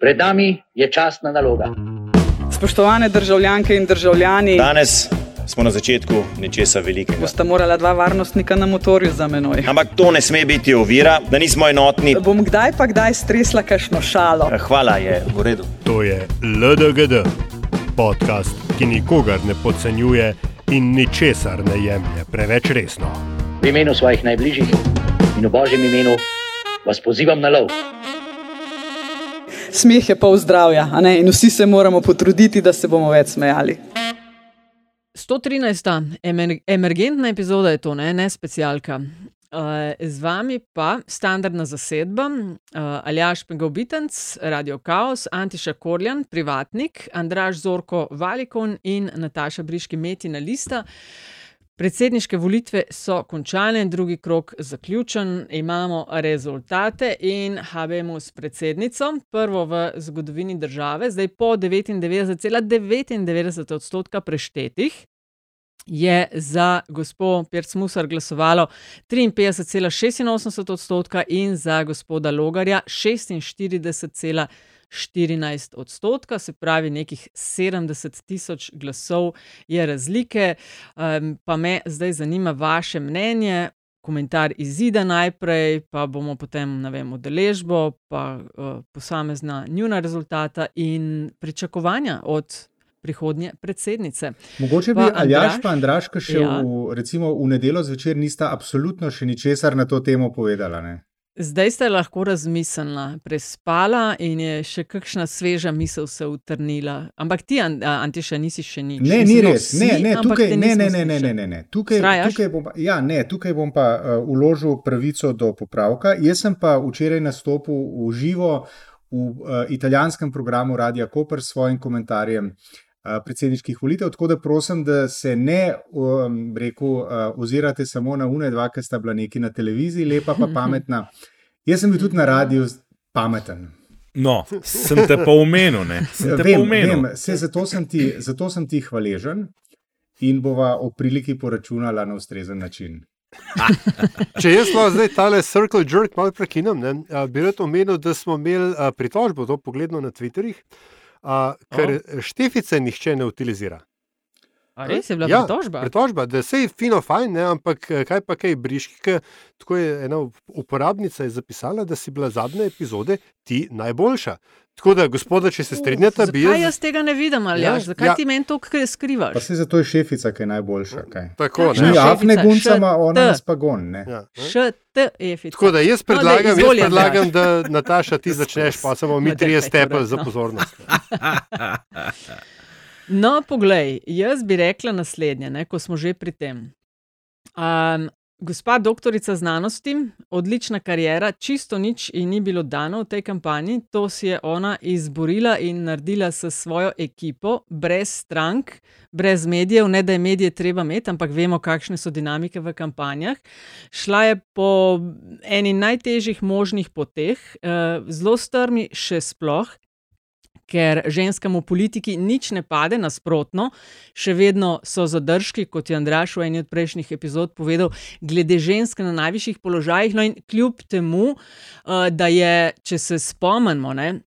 Pred nami je častna naloga. Spoštovane državljanke in državljani, Danes smo na začetku nečesa velikega. bosta morala dva varnostnika na motorju za menoj. Ampak to ne sme biti ovira, da nismo enotni. Bom kdaj pa kdaj stresla kakšno šalo. Hvala je v redu. To je LDGD, podcast, ki nikogar ne podcenjuje in ničesar ne jemlje preveč resno. V imenu svojih najbližjih in v božjem imenu vas pozivam na lov. Smeh je pol zdravja, in vsi se moramo potruditi, da se bomo več smejali. 113. Emer emergentna epizoda je to, ne, ne specialka. Uh, z vami pa standardna zasedba, uh, Aljaš Pengovitenc, Radio Chaos, Antiša Korjan, privatnik, Andraš Zorko Valikon in Nataša Briški Metina Lista. Predsedniške volitve so končane, drugi krok zaključen, imamo rezultate in habemo s predsednico, prvo v zgodovini države, zdaj po 99,99 odstotka preštetih. Je za gospod Pirc Musar glasovalo 53,86 odstotka in za gospoda Logarja 46,14 odstotka, se pravi, nekih 70 tisoč glasov je razlike. Um, pa me zdaj zanima vaše mnenje, komentar izida najprej, pa bomo potem, ne vem, udeležbo, pa uh, posamezna njuna rezultata in pričakovanja od prihodnje predsednice. Mogoče bi Pa Aljaš Andraž? pa Andraška še Ja. v, recimo, v nedeljo zvečer nista absolutno še ničesar na to temo povedala. Ne? Zdaj ste lahko razmislila, prespala in je še kakšna sveža misel se utrnila. Ampak ti, An- a, Antiša, nisi še nič. Ne, ni no, res. si, Ne, ne, tukaj, ne, ne, ne, ne, ne, ne, ne. Tukaj, Vztrajaš? tukaj, bom pa, ja, ne, tukaj bom pa uh, uložil pravico do popravka. Jaz sem pa včeraj nastopil v živo v uh, italijanskem programu Radia Koper s svojim komentarjem uh, predsedniških volitev, tako da prosim, da se ne um, rekel, uh, ozirate samo na une dva, ki sta bila neki na televiziji, lepa pa pametna. Jaz sem bil tudi na radiju pameten. No, sem te pa omenil, ne? Sem te Vem, omenil. vem, se, zato, sem ti, zato sem ti hvaležen in bova o priliki poračunala na ustrezen način. Če jaz lahko zdaj tale circle jerk malo prekinem, ne, a, bi rad omenil, da smo imeli pritožbo, to pogledno na Twitterih, ker štefice nihče ne utilizira. A res je bila Ja, pritožba? Pritožba, da se je fino, fajn, ne, ampak eh, kaj pa kaj briški, tako je ena uporabnica je zapisala, da si bila zadnje epizode ti najboljša. Tako da, gospoda, če se strinjate, bi Zakaj jaz. jaz tega ne vidim, ali Ja, ja, zakaj ja. ja. ti meni to k- Pa skrivaš? se zato je šefica, ki je najboljša. Kaj? Tako, ne. Ni šefica? afne guncama, Š- ona T. nas pa gon. Ne? Ja, ne. Št, efica. Tako da jaz No, predlagam, jaz izvoli, predlagam da Nataša ti začneš, pa samo mi daj, trije stepel za no. pozornost. No, poglej, jaz bi rekla naslednje, ne, ko smo že pri tem. Um, gospa doktorica znanosti, odlična karijera, čisto nič ji ni bilo dano v tej kampanji, to si je ona izborila in naredila s svojo ekipo, brez strank, brez medijev, ne da je medije treba imeti, ampak vemo, kakšne so dinamike v kampanjah. Šla je po eni najtežjih možnih poteh, uh, zelo strmi še sploh, ker ženskam v politiki nič ne pade, nasprotno, še vedno so zadržki, kot je Andraš v eni od prejšnjih epizod povedal, glede žensk na najvišjih položajih. No, in kljub temu, uh, da je, če se spomnimo, ne.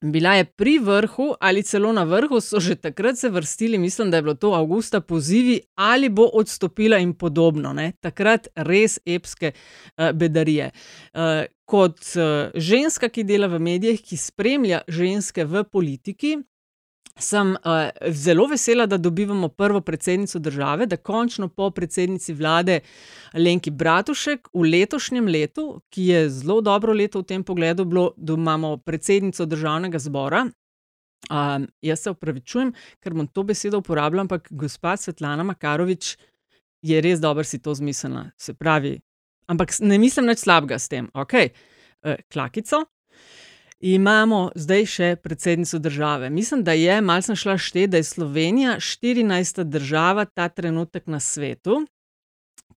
Bila je pri vrhu ali celo na vrhu, so že takrat se vrstili, mislim, da je bilo to avgusta, pozivi, ali bo odstopila in podobno. Ne? Takrat res epske uh, bedarije. Uh, kot uh, ženska, ki dela v medijih, ki spremlja ženske v politiki, sem uh, zelo vesela, da dobivamo prvo predsednico države, da končno po predsednici vlade Lenki Bratušek v letošnjem letu, ki je zelo dobro leto v tem pogledu, bilo, da imamo predsednico državnega zbora. Um, jaz se upravičujem, ker bom to besedo uporabljal, ampak gospa Svetlana Makarovič je res dobro si to zmislila. Se pravi, ampak ne mislim nič slabega s tem. Ok, uh, klakico. Imamo zdaj še predsednico države. Mislim, da je, malo sem šla šteti, da je Slovenija 14. država ta trenutek na svetu,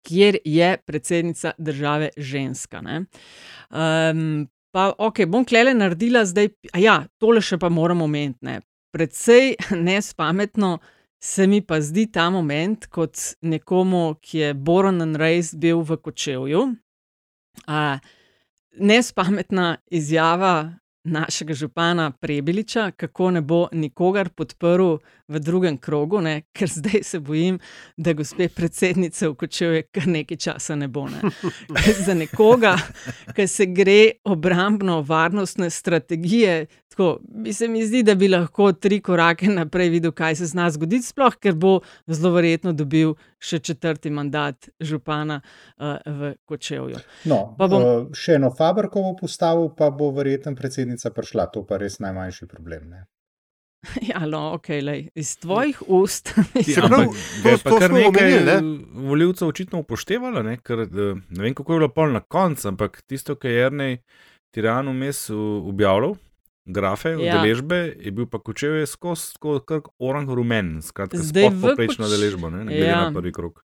kjer je predsednica države ženska. Um, pa, ok, bom klele naredila zdaj, a ja, tole še pa moramo omeniti. Ne. Predvsej nespametno se mi pa zdi ta moment, kot nekomu, ki je Boron and Race bil v Kočevju. Uh, nespametna izjava našega župana Prebiliča, kako ne bo nikogar podprl v drugem krogu, ne? ker zdaj se bojim, da gospe predsednice v Kočevju kar nekaj časa ne bo. Ne? Za nekoga, ki se gre obrambno-varnostne strategije, tako, bi se mi zdi, da bi lahko tri korake naprej videl, kaj se zna zgoditi, sploh ker bo zelo verjetno dobil še četrti mandat župana uh, v Kočevju. No, bom... uh, še eno Fabrkovo postavil, pa bo verjetno predsednica prišla, to pa res najmanjši problem. Ne? Ja, no, ok, lej. iz tvojih ust. Ja, ampak, to, je pa kar nekaj voljivcev očitno upoštevalo, ne? Ker, ne vem, kako je bilo pol na koncu, ampak tisto, kar je Jrnej Tiranu mes objavljal, grafe, ja. udeležbe, je bil pa kočev skozi kot orang rumen, skratka, zdaj poprečno koč... udeležbo, ne, ne glede ja. na prvi krok.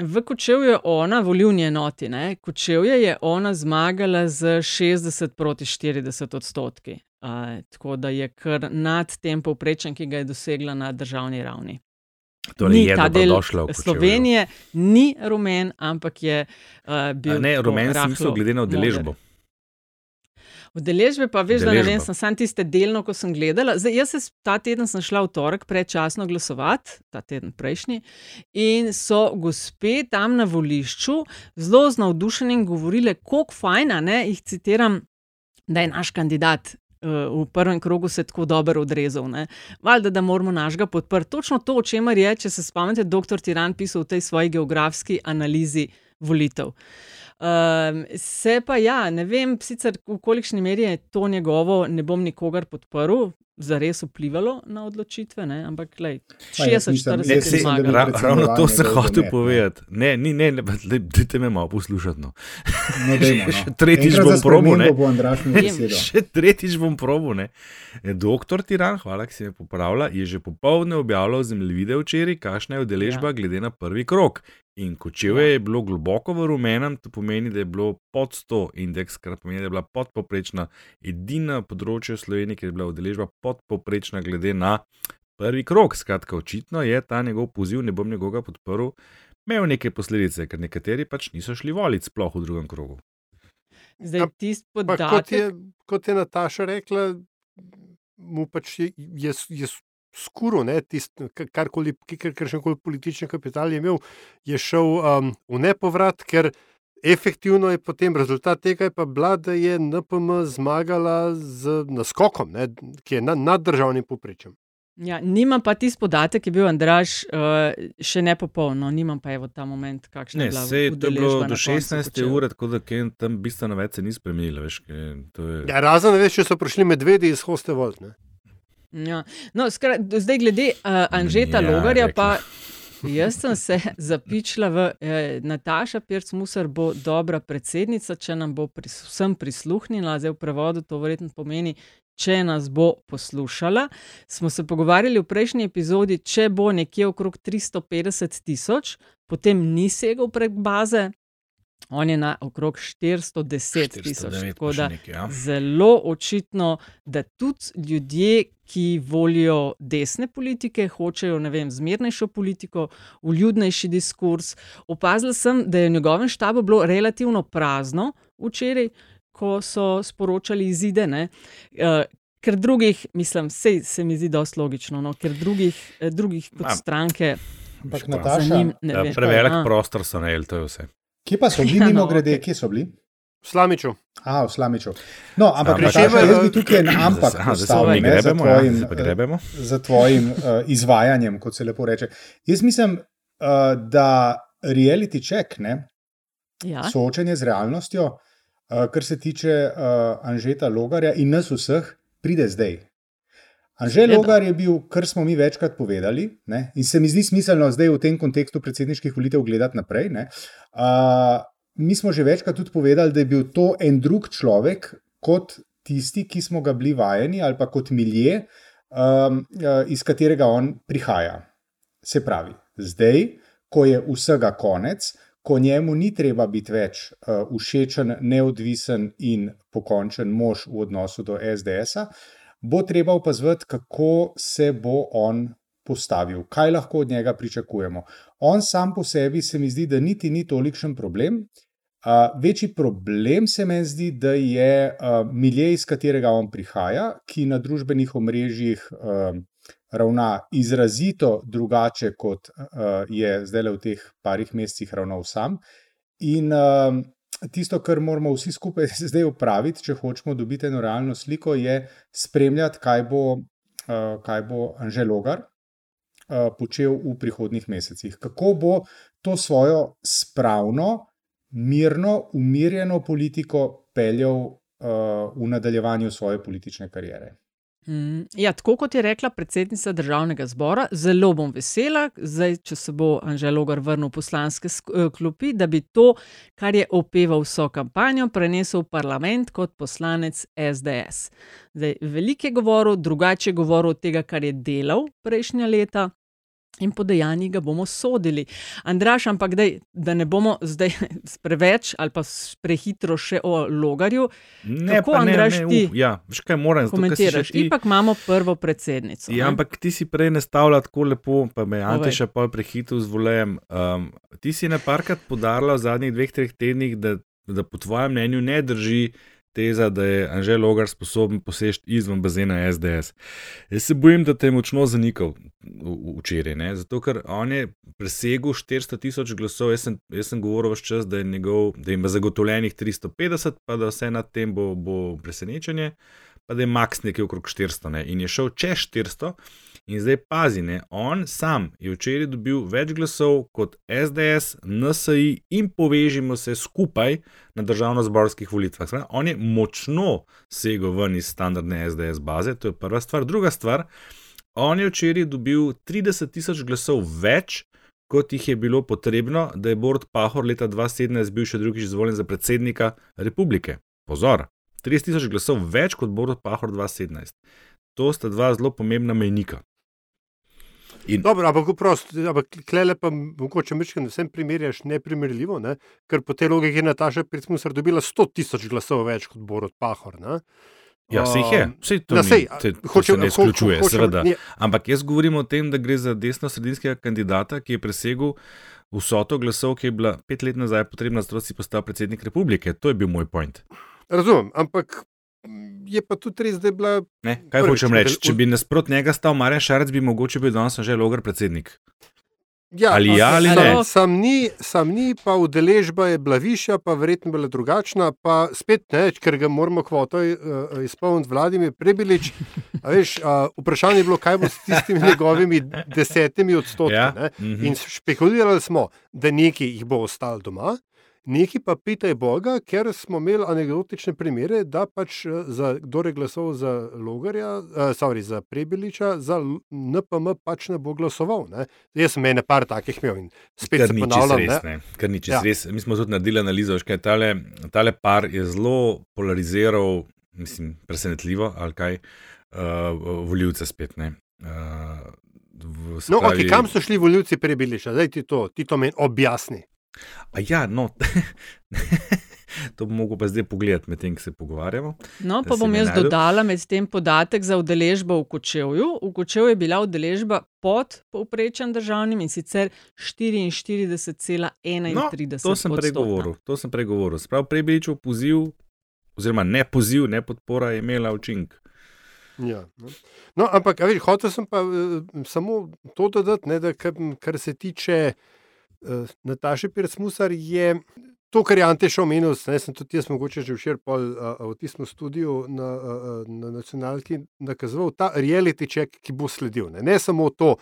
V Kočevju je ona, volivni enoti, ne? Kočevje je ona zmagala z 60 proti 40 odstotki. Uh, tako da je kar nad tem povprečjem, ki ga je dosegla na državni ravni. Torej ni ta del Slovenije, ni rumen, ampak je uh, bil. A ne, rumen smisel, glede na udeležbo. Udeležbe pa veš, Deležba. da ne vem, sem samo tiste delno, ko sem gledala. Zdaj, jaz sem ta teden sem šla v torek predčasno glasovati, ta teden prejšnji, in so gospe tam na volišču zelo z navdušenjem govorile, kako fajna, ne, jih citiram, da je naš kandidat v prvem krogu se tako dobro odrezal. Valjda, da moramo našega podpreti. Točno to, o čemer je, če se spomnite, dr. Tiran pisal v tej svoji geografski analizi volitev. Um, se pa ja, ne vem, sicer v kolikšni meri je to njegovo, ne bom nikogar podprl, zares vplivalo na odločitve, ne? ampak 60-40 let. Ravno to se hoče povedati. Ne, ni, ne, ne, dajte me malo poslušati. No. No, dejmo, no. še tretjič bom probo. Bo še tretjič bom probo. Doktor Tiran, hvala, ki si me popravlja, je že popovdne objavljal zemljevide včeraj, kakšna je udeležba ja. glede na prvi krok. In kočevje ja. je bilo globoko v rumenem, to pomeni, da je bilo pod 100 indeks, kar pomeni, da je bila podpoprečna, edina področje v Sloveniji, kjer je bila udeležba podpoprečna, glede na prvi krok. Skratka, očitno je ta njegov poziv, ne bom njegovega podprl, imel neke posledice, ker nekateri pač niso šli voliti, sploh v drugem krogu. Zdaj, ja, tisti podatek. Kot je, kot je Nataša rekla, mu pač je, je, je skuro, karkoli, kar še koli politični kapital je imel, je šel um, v nepovrat, ker efektivno je potem rezultat tega, pa bila, da je NPM zmagala z naskokom, ne, ki je nad, nad državnim poprečjem. Ja, nimam pa tisti podatek, ki je bil Andraš uh, še ne popolno, nimam pa evo ta moment, kakšen je bil. Se je bilo do 16 ur, tako da tam bistveno več se ni spremenilo. Je... Ja, razen, veš, če so prišli medvedi iz Hoste Volt. Ja. No, skra, zdaj, glede uh, Anžeta ja, Logarja, rekla. pa jaz sem se zapičila v eh, Nataša Pirc-Musar, bo dobra predsednica, če nam bo pris, vsem prisluhnila, zdaj v prevodu to verjetno pomeni. Če nas bo poslušala, smo se pogovarjali v prejšnji epizodi, če bo nekje okrog 350 tisoč, potem ni segel prek baze, On je na okrog 410 tisoč. Tako da je ja. zelo očitno, da tudi ljudje, ki volijo desne politike, hočejo vem, zmernejšo politiko, uljudnejši diskurs. Opazil sem, da je v njegovem štabu bilo relativno prazno včeraj, ko so sporočali izide. Uh, ker drugih, mislim, sej, se mi zdi dosti logično, no? ker drugih, eh, drugih kot stranke. Ampak, Nataša, njim, ja, prevelik prostor so najeli, to je vse. Kje pa so bili, ja, mimo no, grede, okay. kje so bili? V Slamiču. A, v Slamiču. No, ampak bi jaz tukaj en ampak postavil, ne, za tvojim, ja, za tvojim uh, izvajanjem, kot se lepo reče. Jaz mislim, uh, da reality check, ne, ja. soočenje z realnostjo, uh, kar se tiče uh, Anžeta Logarja in nas vseh, pride zdaj. Anžel Logar je bil, kar smo mi večkrat povedali, ne? in se mi zdi smiselno zdaj v tem kontekstu predsedniških volitev gledati naprej. Uh, mi smo že večkrat tudi povedali, da je bil to en drug človek kot tisti, ki smo ga bili vajeni, ali pa kot milje, um, iz katerega on prihaja. Se pravi, zdaj, ko je vsega konec, ko njemu ni treba biti več uh, všečen, neodvisen in pokončen mož v odnosu do SDS-a bo treba opazovati, kako se bo on postavil, kaj lahko od njega pričakujemo. On sam po sebi se mi zdi, da niti ni tolikšen problem. Uh, večji problem se mi zdi, da je uh, milje, iz katerega on prihaja, ki na družbenih omrežjih uh, ravna izrazito drugače, kot uh, je zdaj le v teh parih mesecih ravnal sam. In uh, tisto, kar moramo vsi skupaj zdaj upraviti, če hočemo dobiti eno realno sliko, je spremljati, kaj bo, uh, kaj bo Anžel Logar uh, počel v prihodnih mesecih. Kako bo to svojo spravno, mirno, umirjeno politiko peljal uh, v nadaljevanju svoje politične kariere. Mm, ja, tako kot je rekla predsednica državnega zbora, zelo bom vesela, zdaj, če se bo Anžel Logar vrnil v poslanske eh, klopi, da bi to, kar je opeval vso kampanjo, prenesel v parlament kot poslanec SDS. Zdaj, veliko je govoril, drugače je govoril od tega, kar je delal prejšnja leta in po dejanjih ga bomo sodili. Andraš, ampak dej, da ne bomo zdaj preveč ali pa prehitro še o logarju. Ne, Kako, pa ne, ne, ti uf, ja, veš kaj moram komentiraš. ti- Ipak imamo prvo predsednico. Ja, ne? ampak ti si prej ne stavlja tako lepo, pa me Ante še pol prehitil z volejem. Um, ti si neparkrat podarila v zadnjih dveh, treh tednih, da, da po tvojem mnenju ne drži teza, da je Anžel Logar sposoben poseči izven bazena SDS. Jaz se bojim, da te je močno zanikal včeraj, ne? zato ker on je presegel 400 tisoč glasov. Jaz sem, jaz sem govoril vse čas, da, je njegov, da ima zagotovljenih 350, pa da vse nad tem bo, bo presenečenje, pa da je max nekje okrog 400 ne? in je šel čez 400. In zdaj pazi, ne, on sam je včeraj dobil več glasov kot SDS, NSI in povežimo se skupaj na državno-zborskih volitvah. Spravi, on je močno segel ven iz standardne SDS baze, to je prva stvar. Druga stvar, on je včeraj dobil 30 tisoč glasov več, kot jih je bilo potrebno, da je Borod Pahor leta 2017 bil še drugič izvoljen za predsednika republike. Pozor, 30 tisoč glasov več kot Borod Pahor 2017. To sta dva zelo pomembna mejnika. In Dobro, ampak prost, ampak klele pa mogoče mečkam, da vsem primerjaš neprimerljivo, ne? ker po tej logiki je Nataša Pircmusar dobila 100 tisoč glasov več kot Borod Pahor. Ne? Ja, se jih je, vse to, na ni, sej, te, to hočem- se ne izključuje, ho- hočem- seveda. ne, Ampak jaz govorim o tem, da gre za desno-sredinskega kandidata, ki je presegel vsoto glasov, ki je bila pet let nazaj potrebna, zato da si postal predsednik republike. To je bil moj point. Razumem, ampak je pa tudi res, da je bila. Ne? Kaj Prvič, hočem reči? če bi- nasprot njega stal Marjan Šarec, bi mogoče bil danes že logar predsednik. Ja, Ali ja ali sam, ne? Sam ni, sam ni, pa udeležba je bila višja, pa verjetno bila drugačna. Pa spet ne, ker ga moramo kvoto uh, izpolniti Vladimir Prebilič. A Veš, uh, vprašanje je bilo, kaj bo s tistimi njegovimi desetimi odstotki. Ja, ne. mhm. In špekulirali smo, da neki jih bo ostalo doma, neki pa pitaj Boga, ker smo imeli anegdotične primere, da pač eh, za, kdo je glasoval za Logarja, uh, sorry, za Prebiliča, za NPM pač ne bo glasoval. Ne. Jaz sem ene par takih imel in spet Kar se ponavljam. res. ne. Ne? Kar ni čisto Ja. res. Mi smo tudi naredili analizo, veš, kaj tale, tale par je zelo polariziral, mislim, presenetljivo ali kaj, uh, voljivce spet. Ne? Uh, v, No, pravi- okay, kam so šli volivci Prebiliča? Zdaj ti to, ti to meni objasni. A ja, no. to bom mogel pa zdaj pogledati, medtem ko se pogovarjamo. No, pa bom jaz našel. dodala med tem podatek za udeležbo v Kočevju. V Kočevju je bila udeležba pod povprečjem državnim in sicer 44,31. No, to sem prej govoril. To sem prej govoril. Sprav Prebiličev poziv, oziroma ne poziv, ne podpora je imela učinek. Ja, no. no, ampak a veš, hotel sem pa uh, samo to dodati, ne, da kar, kar se tiče uh, Nataše Pircmusar, je to, kar je Ante še omenil, ne, sem tudi jaz mogoče že včeraj pol uh, v tistem studiu na, uh, na nacionalki nakazoval, ta reality check, ki bo sledil. Ne, ne samo to,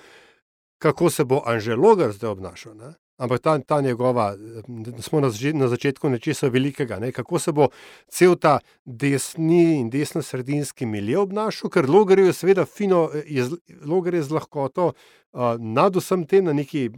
kako se bo Anžel Logar zdaj obnašal. Ne? Ampak ta, ta njegova, smo na, na začetku nečesa velikega, ne? kako se bo cel ta desni in desno-sredinski milje obnašal, ker Logar je seveda fino, je, Logar je z lahkoto uh, nad vsem tem na neki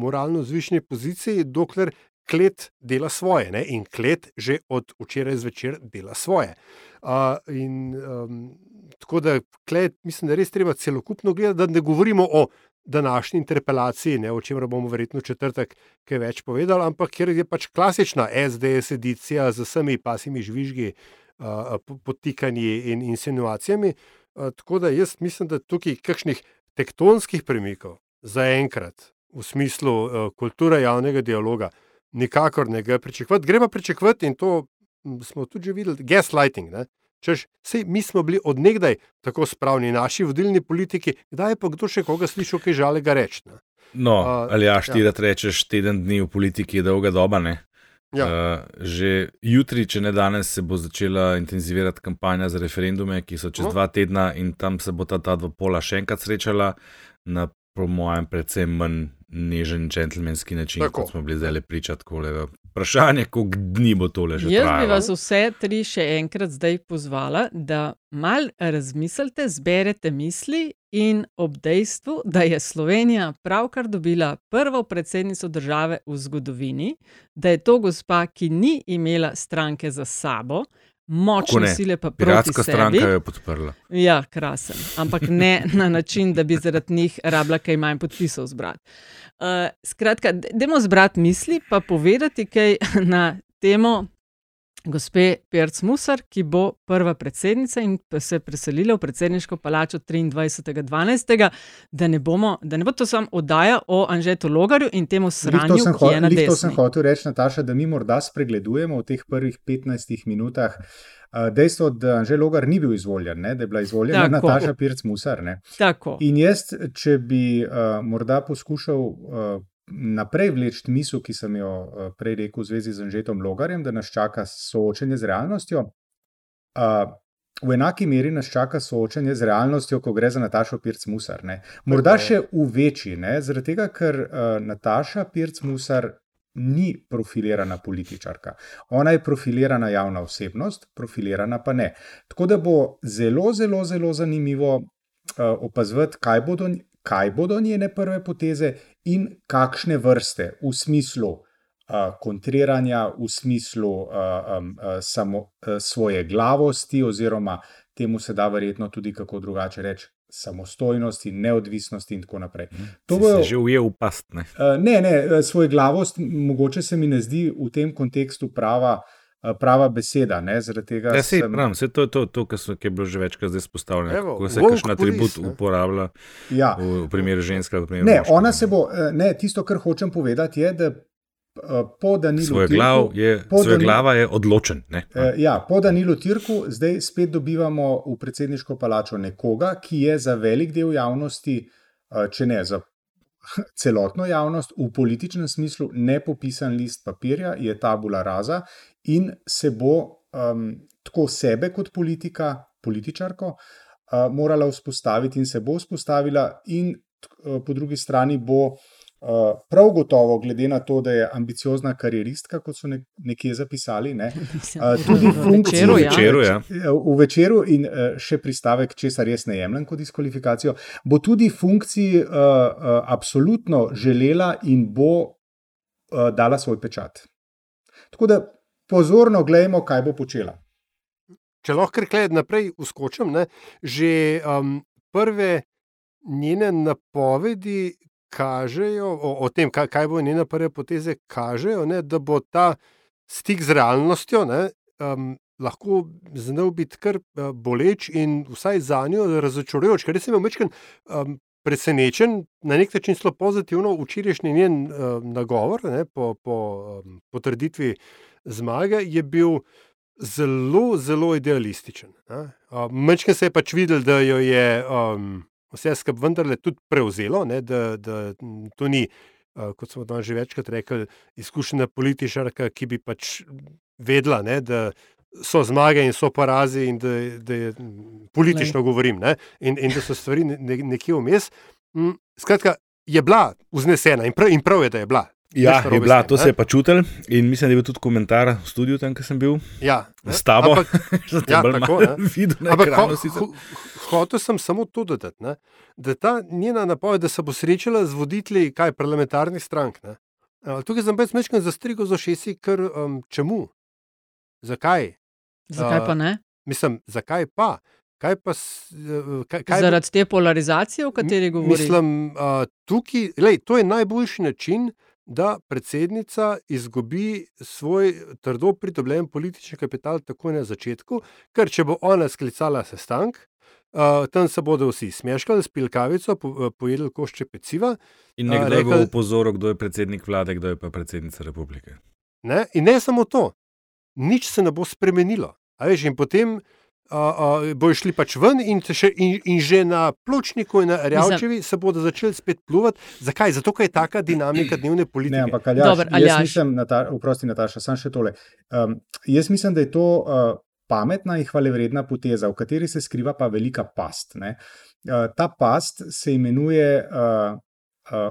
moralno zvišni poziciji, dokler klet dela svoje ne? in klet že od včeraj zvečer dela svoje. Uh, in, um, tako da klet, mislim, da res treba celokupno gledati, da ne govorimo o današnji interpelaciji, ne, o čemer bomo verjetno četrtek kaj več povedali, ampak ker je pač klasična SDS edicija z vsemi pasimi žvižgi, uh, potikanji in insinuacijami. Uh, tako da jaz mislim, da tukaj kakšnih tektonskih premikov zaenkrat v smislu uh, kulture javnega dialoga nikakor ne gre pričakovati. Gre pa pričakovati in to smo tudi videli, gaslighting. Ne? Češ, sej, mi smo bili odnegdaj tako spravni, naši vodilni politiki, kdaj je pa kdo še koga slišal, kaj žalega reči. ne? No, A, ali ja, ja. štirat rečeš, teden dni v politiki je dolga doba. Ne? Ja. Uh, že jutri, če ne danes, se bo začela intenzivirati kampanja za referendume, ki so čez No. dva tedna in tam se bo ta, ta dva pola še enkrat srečala na, po mojem, predvsem manj nežen, džentlmenski način, Tako. kot smo bili zdaj le pričati. Vprašanje, koliko dni bo tole že Jaz bi trajalo. vas vse tri še enkrat zdaj pozvala, da mal razmislite, zberete misli in ob dejstvu, da je Slovenija pravkar dobila prvo predsednico države v zgodovini, da je to gospa, ki ni imela stranke za sabo, močne ne? sile pa proti Piratska sebi. stranka je podprla. Ja, krasen. Ampak ne na način, da bi zaradi njih rabila kaj manj podpisov zbrati. Uh, skratka, dajmo zbrati misli, pa povedati kaj na temo gospe Pirc Musar, ki bo prva predsednica in se preselila v predsedniško palačo 23.12., da, ne bomo- da ne bo to samo oddaja o Anžetu Logarju in temu sranju, ki je na glih to sem desni. hotel reči, Nataša, da mi morda spregledujemo v teh prvih 15 minutah dejstvo, da Anžel Logar ni bil izvoljen, ne, da je bila izvoljena Tako. Nataša Pirc Musar. Ne. Tako. In jaz, če bi uh, morda poskušal uh, naprej vleči misel, ki sem jo uh, prej rekel v zvezi z Anžetom Logarjem, da nas čaka soočenje z realnostjo. Uh, v enaki meri nas čaka soočenje z realnostjo, ko gre za Natašo Pirc Musar. Ne. Morda še v večji, ne, zaradi tega, ker uh, Nataša Pirc Musar. Ni profilirana političarka. Ona je profilirana javna osebnost, profilirana pa ne. Tako da bo zelo, zelo, zelo zanimivo uh, opazovati, kaj bodo, kaj bodo njene prve poteze in kakšne vrste v smislu uh, kontriranja, v smislu uh, um, uh, samo, uh, svoje glavosti, oziroma temu se da verjetno tudi kako drugače reči. Samostojnosti, neodvisnosti, in tako naprej. To Si bojo- se že ujel v past. Ne? Uh, Ne, ne, svoj glavost, mogoče se mi ne zdi v tem kontekstu prava, eh, prava beseda. Ne, zaradi tega Ja, sej, sem- pravim, sej to je to, to kar, so, kar je bilo že večkrat izpostavljeno. Kako se kakšen atribut ne. uporablja ja. v, v primeru ženske. V primeru Ne, moškega. ona se bo, eh, ne, tisto, kar hočem povedati, je, da eh, po Danilu Svoj, Tirku, je, po svoj Dani- glava je odločen. Ne? Eh, Ja, po Danilu Tirku zdaj spet dobivamo v predsedniško palačo nekoga, ki je za velik del javnosti, eh, če ne za celotno javnost, v političnem smislu nepopisan list papirja, je tabula rasa in se bo um, tako sebe kot politika, političarko, uh, morala vzpostaviti in se bo vzpostavila, in uh, po drugi strani bo. Uh, prav gotovo, glede na to, da je ambiciozna karieristka, kot so ne, nekje zapisali, ne, uh, tudi V funkcije Večeru, V ja. večeru, ja. v večeru in uh, še pristavek, česar jaz ne jemljem kot diskvalifikacijo, bo tudi funkciji uh, uh, absolutno želela in bo uh, dala svoj pečat. Tako da pozorno gledajmo, kaj bo počela. Če lahko kar naprej uskočim, ne, že um, prve njene napovedi kažejo o, o tem, kaj, kaj bo njena prve poteze, kažejo, ne, da bo ta stik z realnostjo ne, um, lahko znal biti kar uh, boleč in vsaj za njo razočarajoč. Ker sem bil večkrat um, presenečen, na nek način zelo pozitivno, včerajšnji njen uh, nagovor ne, po, po um, potrditvi zmage je bil zelo, zelo idealističen. Mečken se je pač videl, da jo je um, vse skupaj vendarle tudi prevzelo, ne, da, da to ni, kot smo danes že večkrat rekli, izkušena političarka, ki bi pač vedela, ne, da so zmage in so porazi, in da, da je politično Glej. govorim, ne, in, in da so stvari ne, ne, nekje vmes. Skratka, je bila vznesena in prav, in prav je, da je bila. Ja, je bila, tem, to ne. se je pa čutil in mislim, da je bil tudi komentar v studiu tam, kjer sem bil Ja, ne. s tabo. Ampak, ja, tako, ne. videl na Ampak ho, ekranu sicer. ho, hotel sem samo to dodati, ne, da ta njena napoved, da se bo srečala z voditelji kaj, parlamentarnih strank. Ne, a, tukaj sem pač mečkam zastrigal za šesi, ker um, čemu? Zakaj? Zakaj pa ne? Mislim, zakaj pa? Kaj pa eh, kaj, kaj bo- Zaradi te polarizacije, o kateri govoriš. Mislim, uh, tukaj, lej, to je najboljši način, da predsednica izgubi svoj trdo pridobljen politični kapital takoj na začetku, ker če bo ona sklicala sestank, uh, tam se bodo vsi smeškali, spili kavico, po, uh, pojedli košče peciva. In A, nekdo bo rekel- upozoril, kdo je predsednik vlade, kdo je pa predsednica republike. Ne? In ne samo to, nič se ne bo spremenilo. Veš, in potem uh, uh, bojo šli pač ven, in, še, in, in že na pločniku in na Rjavčevi se bodo začeli spet pluvati. Zakaj? Zato, ker je taka dinamika dnevne politike. Ne, ampak Aljaš, Dober, jaz Aljaš. mislim, Nata, oprosti, Nataša, samo še tole. Um, jaz mislim, da je to uh, pametna in hvalevredna poteza, v kateri se skriva pa velika past. ne. Uh, ta past se imenuje uh,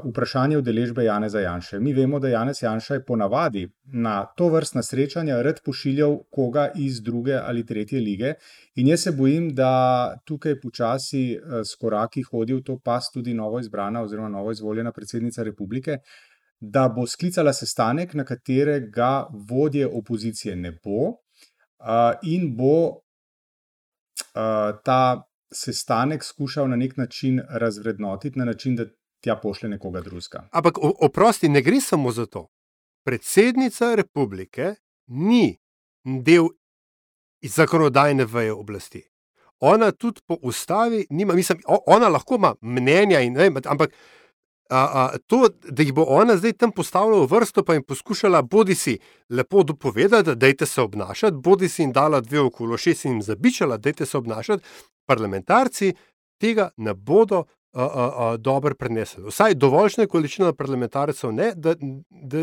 vprašanje udeležbe Janeza Janše. Mi vemo, da Janez Janša je ponavadi na to vrstna srečanja rad pošiljal koga iz druge ali tretje lige. In jaz se bojim, da tukaj počasi uh, s koraki hodi v to past tudi novo izbrana oziroma novo izvoljena predsednica republike da bo sklicala sestanek, na katerega vodje opozicije ne bo, uh, in bo ta sestanek skušal na nek način razvrednotiti, na način, da tja pošlje nekoga drugega. Ampak oprosti, ne gre samo za to. Predsednica republike ni del zakonodajne veje oblasti. Ona tudi po ustavi nima, mislim, ona lahko ima mnenja, in, ne, ampak a, a, to, da jih bo ona zdaj tam postavila v vrsto, pa jim poskušala bodi si lepo dopovedati, da je se obnašati, bodi si jim dala dve okolo šest in jim zabičala, da je se obnašati, parlamentarci tega ne bodo a, a, a, dobro prenesli. Vsaj dovoljšna količina parlamentarcev ne, da, da,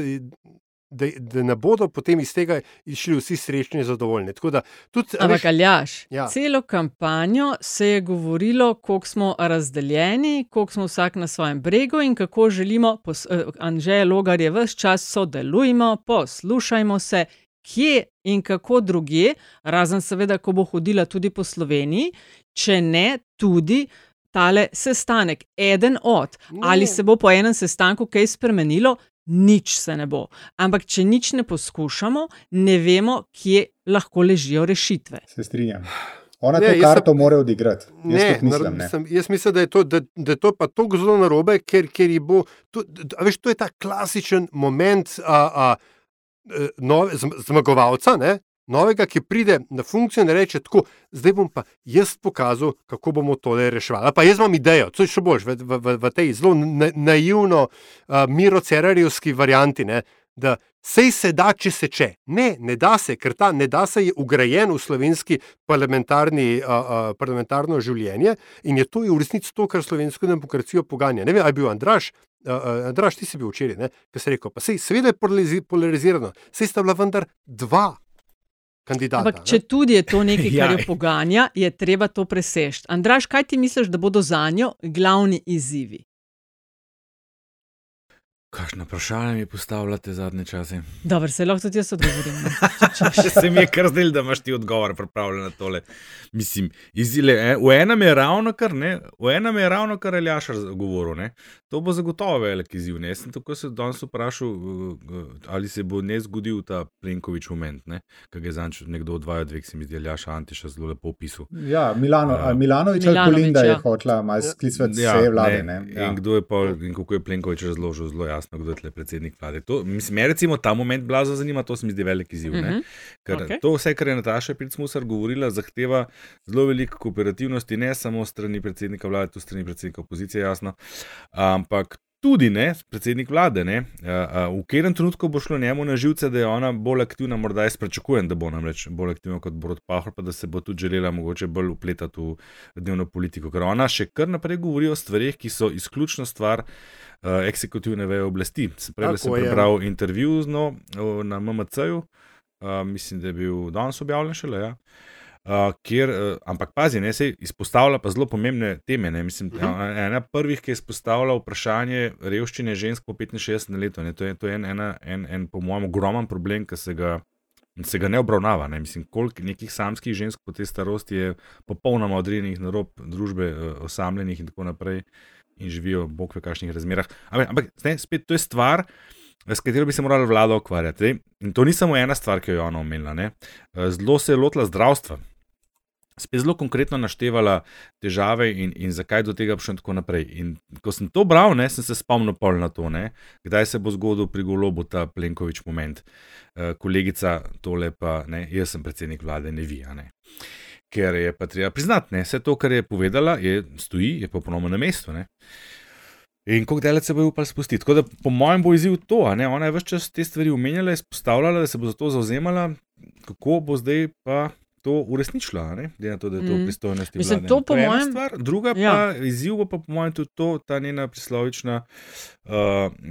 da, da ne bodo potem iz tega išli vsi srečni in zadovoljni. Tako da tudi, Ampak, Aljaš, Ja. celo kampanjo se je govorilo, koliko smo razdeljeni, koliko smo vsak na svojem bregu in kako želimo, eh, Anžeja Logar je vse čas sodelujmo, poslušajmo se, kje in kako druge, razen seveda, ko bo hodila tudi po Sloveniji, če ne tudi. Tale sestanek, eden od, ali se bo po enem sestanku kaj spremenilo, nič se ne bo. Ampak, če nič ne poskušamo, ne vemo, kje lahko ležijo rešitve. Se strinjam. Ona Ne, to karto sem- mora odigrati. Jaz Ne, mislim. nar- Ne. sem, jaz mislim, da je to, da, da je to pa tako zelo narobe, ker, ker ji bo. To, da, a veš, to je ta klasičen moment a, a, e, nove, zm- zmagovalca, ne? Novega, ki pride na funkcijo in reče: tako, Zdaj bom pa jaz pokazal, kako bomo tole reševali. Ali Pa jaz imam idejo, to je še boljš v, v, v, tej zelo na, naivno, uh, Miro Cerarjevski varianti. Ne? Da sej se da, če se če. Ne, ne da se, ker ta ne da se je ugrajen v slovenski parlamentarni, uh, uh, parlamentarno življenje in je to je v resnici to, kar slovensko demokracijo poganja. Ne vem, ali je bil Andraš. Uh, Andraš, ti si bil včeraj, ki si rekel, pa sej, seveda je polarizi- polarizirano, sej sta bila vendar dva kandidata. Ampak, ne. če tudi je to nekaj, kar jo poganja, je treba to preseči. Andraš, kaj ti misliš, da bodo za njo glavni izzivi? Kakšno vprašanje mi postavljate zadnje čase? Dobro, se lahko tudi jaz odgovorim. no. Če- če- Se mi je kar zdelo, da imaš ti odgovor pripravljen na tole. Mislim, izile, eh, v enem je ravno kar, ne, v enem je ravno kar Aljašar govoril. Ne. To bo zagotovo velik izziv. Ne. Jaz sem tako se danes vprašal, eh, eh, ali se bo ne zgodil ta Plenković moment, ne, ki ga je zanč nekdo odvajal, dveh se mi zdi, Aljaša Antiša zelo lepo opisal. Ja, Milano, uh, Milanovič ali Kolinda je ja. hotela malo sklicati ja, vse vlade. Ne, ne. Ja. In, kdo je pa, in kako je Plenković razložil, zelo jasno, kdo je tle predsednik vlade. To, mislim, me recimo ta moment blazo zanima, to se mi zdi velik izziv. Ker Okej. okay. to vse, kar je Nataša Pircmusar govorila, zahteva zelo veliko kooperativnosti, ne samo strani predsednika vlade, tudi strani predsednika opozicije, jasno, ampak tudi ne, predsednik vlade. Ne, a, a, v katerem trenutku bo šlo njemu na živce, da je ona bolj aktivna, morda jaz pričakujem, da bo namreč bolj aktivna kot Borod Pahor, pa da se bo tudi želela mogoče bolj upletati v dnevno politiko, ker ona še kar naprej govori o stvarih, ki so izključno stvar uh, eksekutivne veje oblasti. Se Prej Tako sem prebral intervju z uh, na MMC-ju, uh, mislim, da je bil danes objavljen šele. Ja. Uh, kjer, uh, ampak pazi, ne, se izpostavlja pa zelo pomembne teme. Ne, mislim, uh Mhm. -huh. Ena prvih, ki je izpostavila vprašanje revščine žensk po 65 letu. Ne, to je, to je en, ena, en, en, po mojem, ogromen problem, ki se ga, se ga ne obravnava. Ne. Mislim, koliko nekih samskih žensk po tej starosti je popolnoma odrejenih na rob družbe, uh, osamljenih in tako naprej, in živijo bog ve kakšnih razmerah. Ampak, ampak ne, spet to je stvar. S katero bi se morala vlada ukvarjati. In to ni samo ena stvar, ki jo je ona omenila. ne. Zelo se je lotila zdravstva. Spet zelo konkretno naštevala težave in, in zakaj do tega prišlo in tako naprej. In ko sem to bral, ne, sem se spomnil pol na to, ne, kdaj se bo zgodil pri golobu ta Plenković moment. Uh, kolegica, tole pa ne, jaz sem predsednik vlade, ne vi. Ne. ker je pa treba priznati, ne, vse to, kar je povedala, je stoji, je popolnoma na mestu. Ne. In koliko delec se bo upal spustiti. Tako da, po mojem, bo izziv to. Ne? Ona je vse čas te stvari omenjala, izpostavljala, da se bo za to zauzemala, kako bo zdaj pa to uresničila, ne? glede na to, da je to Mm. v pristojnosti. Mislim, vlade. to po je ena mojem- Stvar. Druga pa, Ja. izziv bo pa po mojem tudi to, ta njena prislovična uh,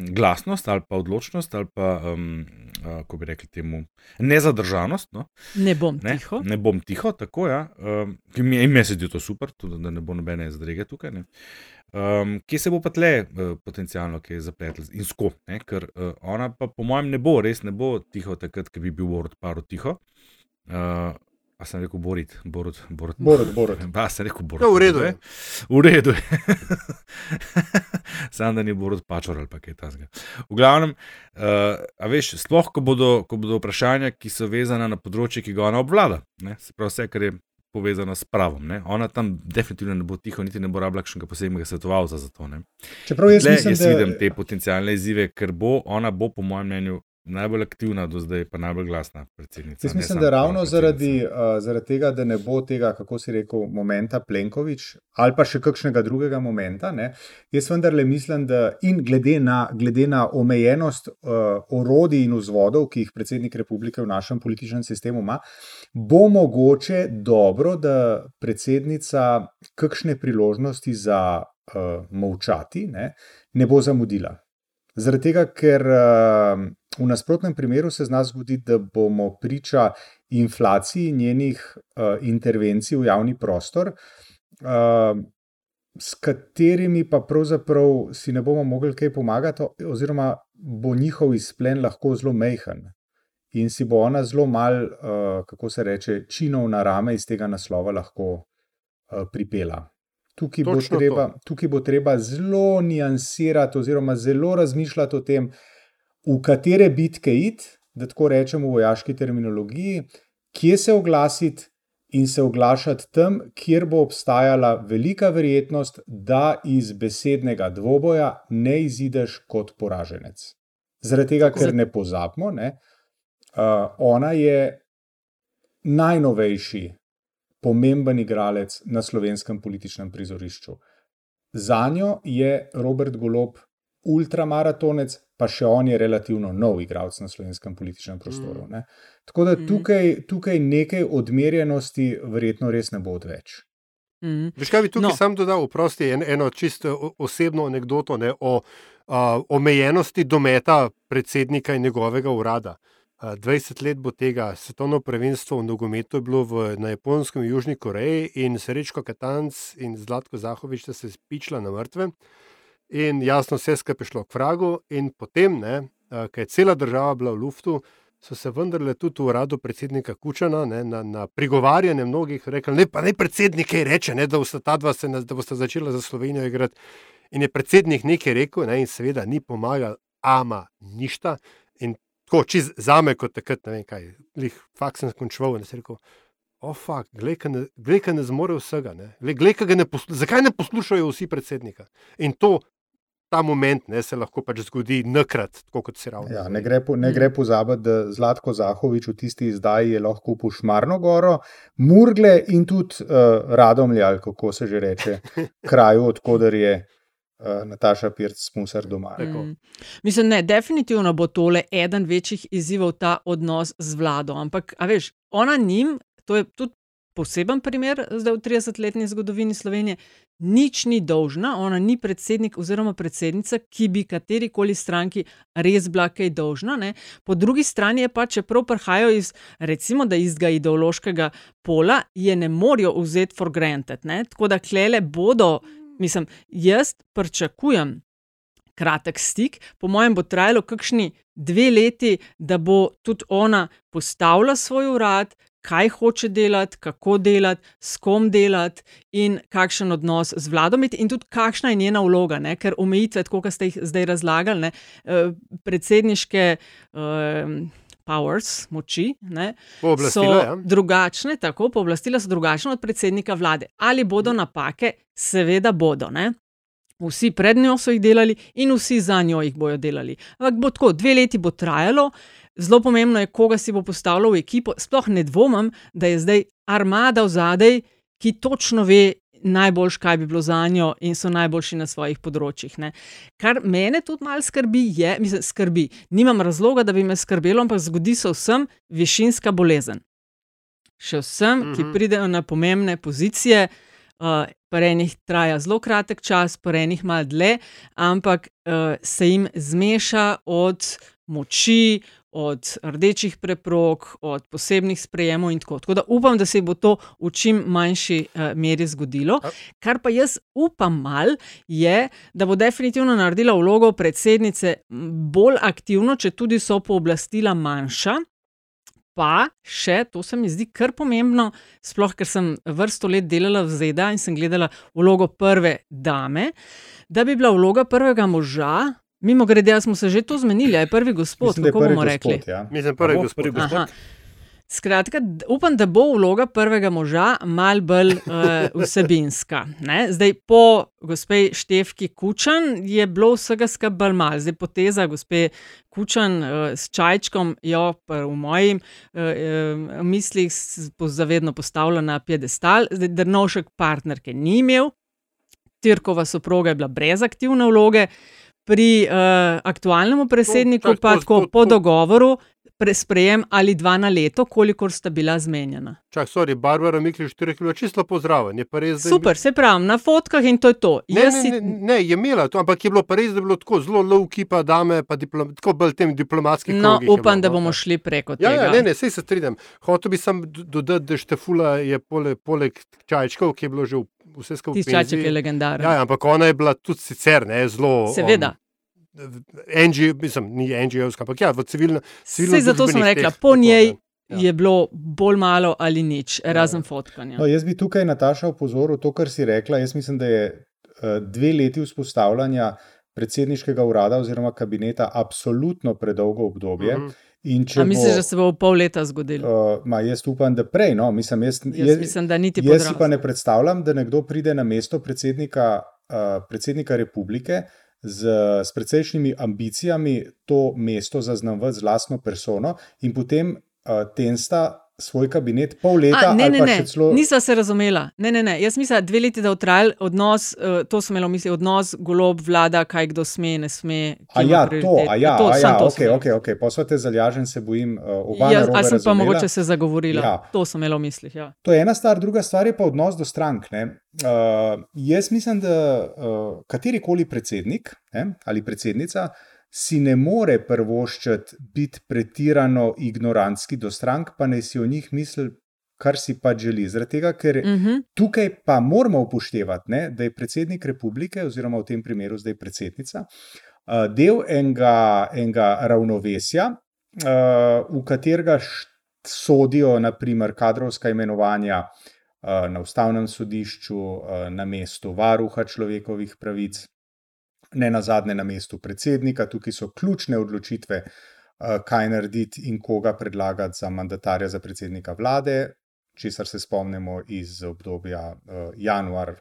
glasnost ali pa odločnost ali pa, um, uh, kako bi rekli temu, nezadržanost. No? Ne bom Ne, tiho. ne bom tiho, tako ja. Um, ki in meni se zdi to super, tudi, da ne bo nobene zadrege tukaj. Ne. Um, kje se bo pa tle uh, potencialno, ki je zapletel in skop, ne? ker uh, ona pa po mojem ne bo, res ne bo tiho, takrat, ko bi bil Borod Paro tiho. Uh, a sem rekel Borit, Borod, Borod. Borod, Borod. Ba, sem rekel Borod. Ja, v redu je. V redu je. Sam da ni Borod Pačor ali pa kaj tasga. V glavnem, uh, a veš, sploh, ko bodo, ko bodo vprašanja, ki so vezana na področje, ki ga ona obvlada, ne? se pravi vse, kar je povezano s pravom. Ne? Ona tam definitivno ne bo tiho, niti ne bo rabila kakšnega posebnega svetovalca za to. Ne? Čeprav jaz Tle mislim, jaz da vidim te potencijalne izzive, ker bo ona, bo, po mojem mnenju, najbolj aktivna do zdaj, pa najbolj glasna predsednica. Jaz mislim, da ravno zaradi, uh, zaradi tega, da ne bo tega, kako si rekel, momenta Plenković ali pa še kakšnega drugega momenta. Ne, jaz vendarle mislim, da in glede na, glede na omejenost uh, orodij in vzvodov, ki jih predsednik republike v našem političnem sistemu ima, bo mogoče dobro, da predsednica kakšne priložnosti za uh, molčati ne, ne bo zamudila. Zaradi tega, ker uh, v nasprotnem primeru se zna zgoditi, da bomo priča inflaciji njenih uh, intervencij v javni prostor, uh, s katerimi pa pravzaprav si ne bomo mogli kaj pomagati, oziroma bo njihov izplen lahko zelo mehen. In si bo ona zelo mal, uh, kako se reče, činov na rame iz tega naslova lahko uh, pripela. Tukaj bo, Točno to. treba, tukaj bo treba zelo niansirati, oziroma zelo razmišljati o tem, v katere bitke iti, da tako rečemo v vojaški terminologiji, kje se oglasiti in se oglašati tam, kjer bo obstajala velika verjetnost, da iz besednega dvoboja ne izideš kot poraženec. Zaradi tega, ker ne pozabimo, ne, uh, ona je najnovejši pomemben igralec na slovenskem političnem prizorišču. Za njo je Robert Golob ultramaratonec, pa še on je relativno nov igralec na slovenskem političnem prostoru. Ne. Tako da Mm. tukaj, tukaj nekaj odmerjenosti verjetno res ne bo odveč. Mm. Veš, kaj bi tukaj No. sam dodal, oprosti, en, eno čisto osebno anegdoto ne, o a, omejenosti dometa predsednika in njegovega urada. A, 20 let bo tega svetovno prvenstvo v nogometu je bilo v, na Japonskem in Južni Koreji in Srečko Katanc in Zlatko Zahovič sta se spičila na mrtve. In jasno, vse skupaj šlo k vragu, in potem, ne, ker je cela država bila v luftu, so se vendarle tudi v uradu predsednika Kučana ne, na, na prigovarjanje mnogih rekli, ne, pa ne predsednik kaj reče, ne, da boste ta dva se, da boste začela za Slovenijo igrati. In je predsednik nekaj rekel, ne, in seveda ni pomagal, ama ništa. In tako, čez za me, kot takrat, ne vem kaj, lih, fakt sem končal in sem rekel. O, fakt, glej, ne, glej, ne zmore vsega. Ne? Glej, glej, ga ne poslu, zakaj ne poslušajo vsi predsednika? In to, ta moment ne, se lahko pač zgodi nakrat, tako kot se ravno. Ja, ne gre, po- ne Mm. gre pozabiti, da Zlatko Zahovič v tisti izdaji je lahko kupil Šmarno goro, Murgle in tudi uh, Radomlje, ali kako se že reče, kraju, odkuder je uh, Nataša Pirc Smusar doma. Mm. Mislim, ne, definitivno bo tole eden večjih izzivov, ta odnos z vlado. Ampak, a veš, ona njim, to je tudi poseben primer zdaj v 30-letni zgodovini Slovenije, nič ni dolžna, ona ni predsednik oziroma predsednica, ki bi kateri koli stranki res bila kaj dolžna. Ne. Po drugi strani je pa, čeprav prihajajo iz, recimo, da istega ideološkega pola, je ne morejo vzeti for granted. Ne. Tako da klele bodo, mislim, jaz pričakujem kratek stik. Po mojem bo trajalo kakšni dve leti, da bo tudi ona postavila svoj urad, kaj hoče delati, kako delati, s kom delati in kakšen odnos z vladom imeti, in tudi kakšna je njena vloga. Ne? Ker omejitve, tako kot ste jih zdaj razlagali, ne? eh, predsedniške. eh, Powers, moči, ne, so ja. drugačne, tako pooblastila so drugačne od predsednika vlade. Ali bodo napake? Seveda bodo. Ne? Vsi pred njo so jih delali in vsi za njo jih bodo delali. Ampak bo tako, dve leti bo trajalo, zelo pomembno je, koga si bo postavljal v ekipo. Sploh ne dvomim, da je zdaj armada v zadej, ki točno ve. Najboljš, kaj bi bilo za njo, in so najboljši na svojih področjih. Ne. Kar mene tudi malo skrbi, je, mislim, skrbi. Nimam razloga, da bi me skrbelo, ampak zgodi se vsem višinska bolezen. Še vsem, mm -hmm. ki pridejo na pomembne pozicije, uh, pri enih traja zelo kratek čas, pri enih malo dlje, ampak uh, se jim zmeša od moči, od rdečih preprog, od posebnih sprejemov in tako. Tako da upam, da se bo to v čim manjši uh, meri zgodilo. Kar pa jaz upam mal, je, da bo definitivno naredila vlogo predsednice bolj aktivno, če tudi so pooblastila manjša. Pa še, to se mi zdi kar pomembno, sploh ker sem vrsto let delala v ZDA in sem gledala vlogo prve dame, da bi bila vloga prvega moža. Mimo grede, smo se že to zmenili, je prvi gospod, Mislim, kako prvi bomo gospod, rekli. ja. Mislim, prvi Bo, gospod. prvi gospod. Aha. Skratka, upam, da bo vloga prvega moža mal bolj uh, vsebinska. Ne? Zdaj, po gospe Števki Kučan je bilo vsega bolj mal. Zdaj, poteza gospe Kučan uh, s čajčkom, jo pa v mojih uh, uh, mislih zavedno postavlja na piedestal. Zdaj, Drnovšek partnerke ni imel, Tirkova soproga je bila brez aktivne vloge. Pri uh, aktualnem predsedniku čak, pa to- tako to- po to- dogovoru pre- sprejem ali dva na leto, kolikor sta bila zmenjena. Čak, sorry, Barbara Mikliš, štiri kilo, čisto pozdraven. Je pa res, Super, se pravi, na fotkah in to je to. Ne, Jaz ne, si- ne, ne, je imela to, ampak je bilo pa res, da je bilo tako zelo low kipa, dame, pa diplom, tako bolj tem diplomatskim. No, krogih upam, bilo, da no. bomo šli preko Ja, tega. ja, ne, ne, sej se strinjam. Hotel bi sam dodati, da Štefula je poleg, poleg čajčkov, ki je bilo že vse skupaj. Tisti čaček je legendaren. Ja, ja, ampak ona je bila tudi sicer ne, zelo. Seveda. NGO, mislim, ni NGO-ska, ampak ja, v civilno. civilno Sej zato sem rekla, teh, po tako, njej ne. Ja. je bilo bolj malo ali nič, razen fotkanja. No, jaz bi tukaj, Nataša, opozoril to, kar si rekla. Jaz mislim, da je eh, dve leti vzpostavljanja predsedniškega urada oziroma kabineta absolutno predolgo obdobje. Mhm. In če A misliš, bo, da se bo v pol leta zgodilo? Uh, ma, jaz upam, da prej. No, mislim, jaz, Jaz mislim, da niti jaz si pa podrasel. ne predstavljam, da nekdo pride na mesto predsednika, uh, predsednika republike z, s precejšnjimi ambicijami to mesto zaznamovati z lastno persono in potem uh, tensta svoj kabinet pol leta A, ne, ne, pa ne, celo. nisva se razumela. Ne, ne, ne. Jaz mislim, dve leti, da je trajal odnos, uh, to sem imela v misli, odnos golob, vlada, kaj kdo sme, ne sme. A kje ima ja, to, a ja, to, a ja, to ok, ok, ok, posvete zalažen, se bojim, uh, oba Ja, narobe a sem pa razumela. mogoče se zagovorila. Ja. To sem imela v mislih. Ja. To je ena stvar, druga stvar je pa odnos do strank. ne. Uh, jaz mislim, da uh, katerikoli predsednik ne, ali predsednica si ne more prvoščiti biti pretirano ignorantski do strank, pa naj si o njih misli, kar si pa želi. Zaradi tega, ker Uh -huh. tukaj pa moramo upoštevati, ne, da je predsednik republike, oziroma v tem primeru zdaj predsednica, uh, del enega, enega ravnovesja, uh, v katerega sodijo naprimer kadrovska imenovanja uh, na ustavnem sodišču, na mestu varuha človekovih pravic, ne na zadnje na mestu predsednika, tukaj so ključne odločitve, uh, kaj narediti in koga predlagati za mandatarja za predsednika vlade, česar se spomnimo iz obdobja uh, januar,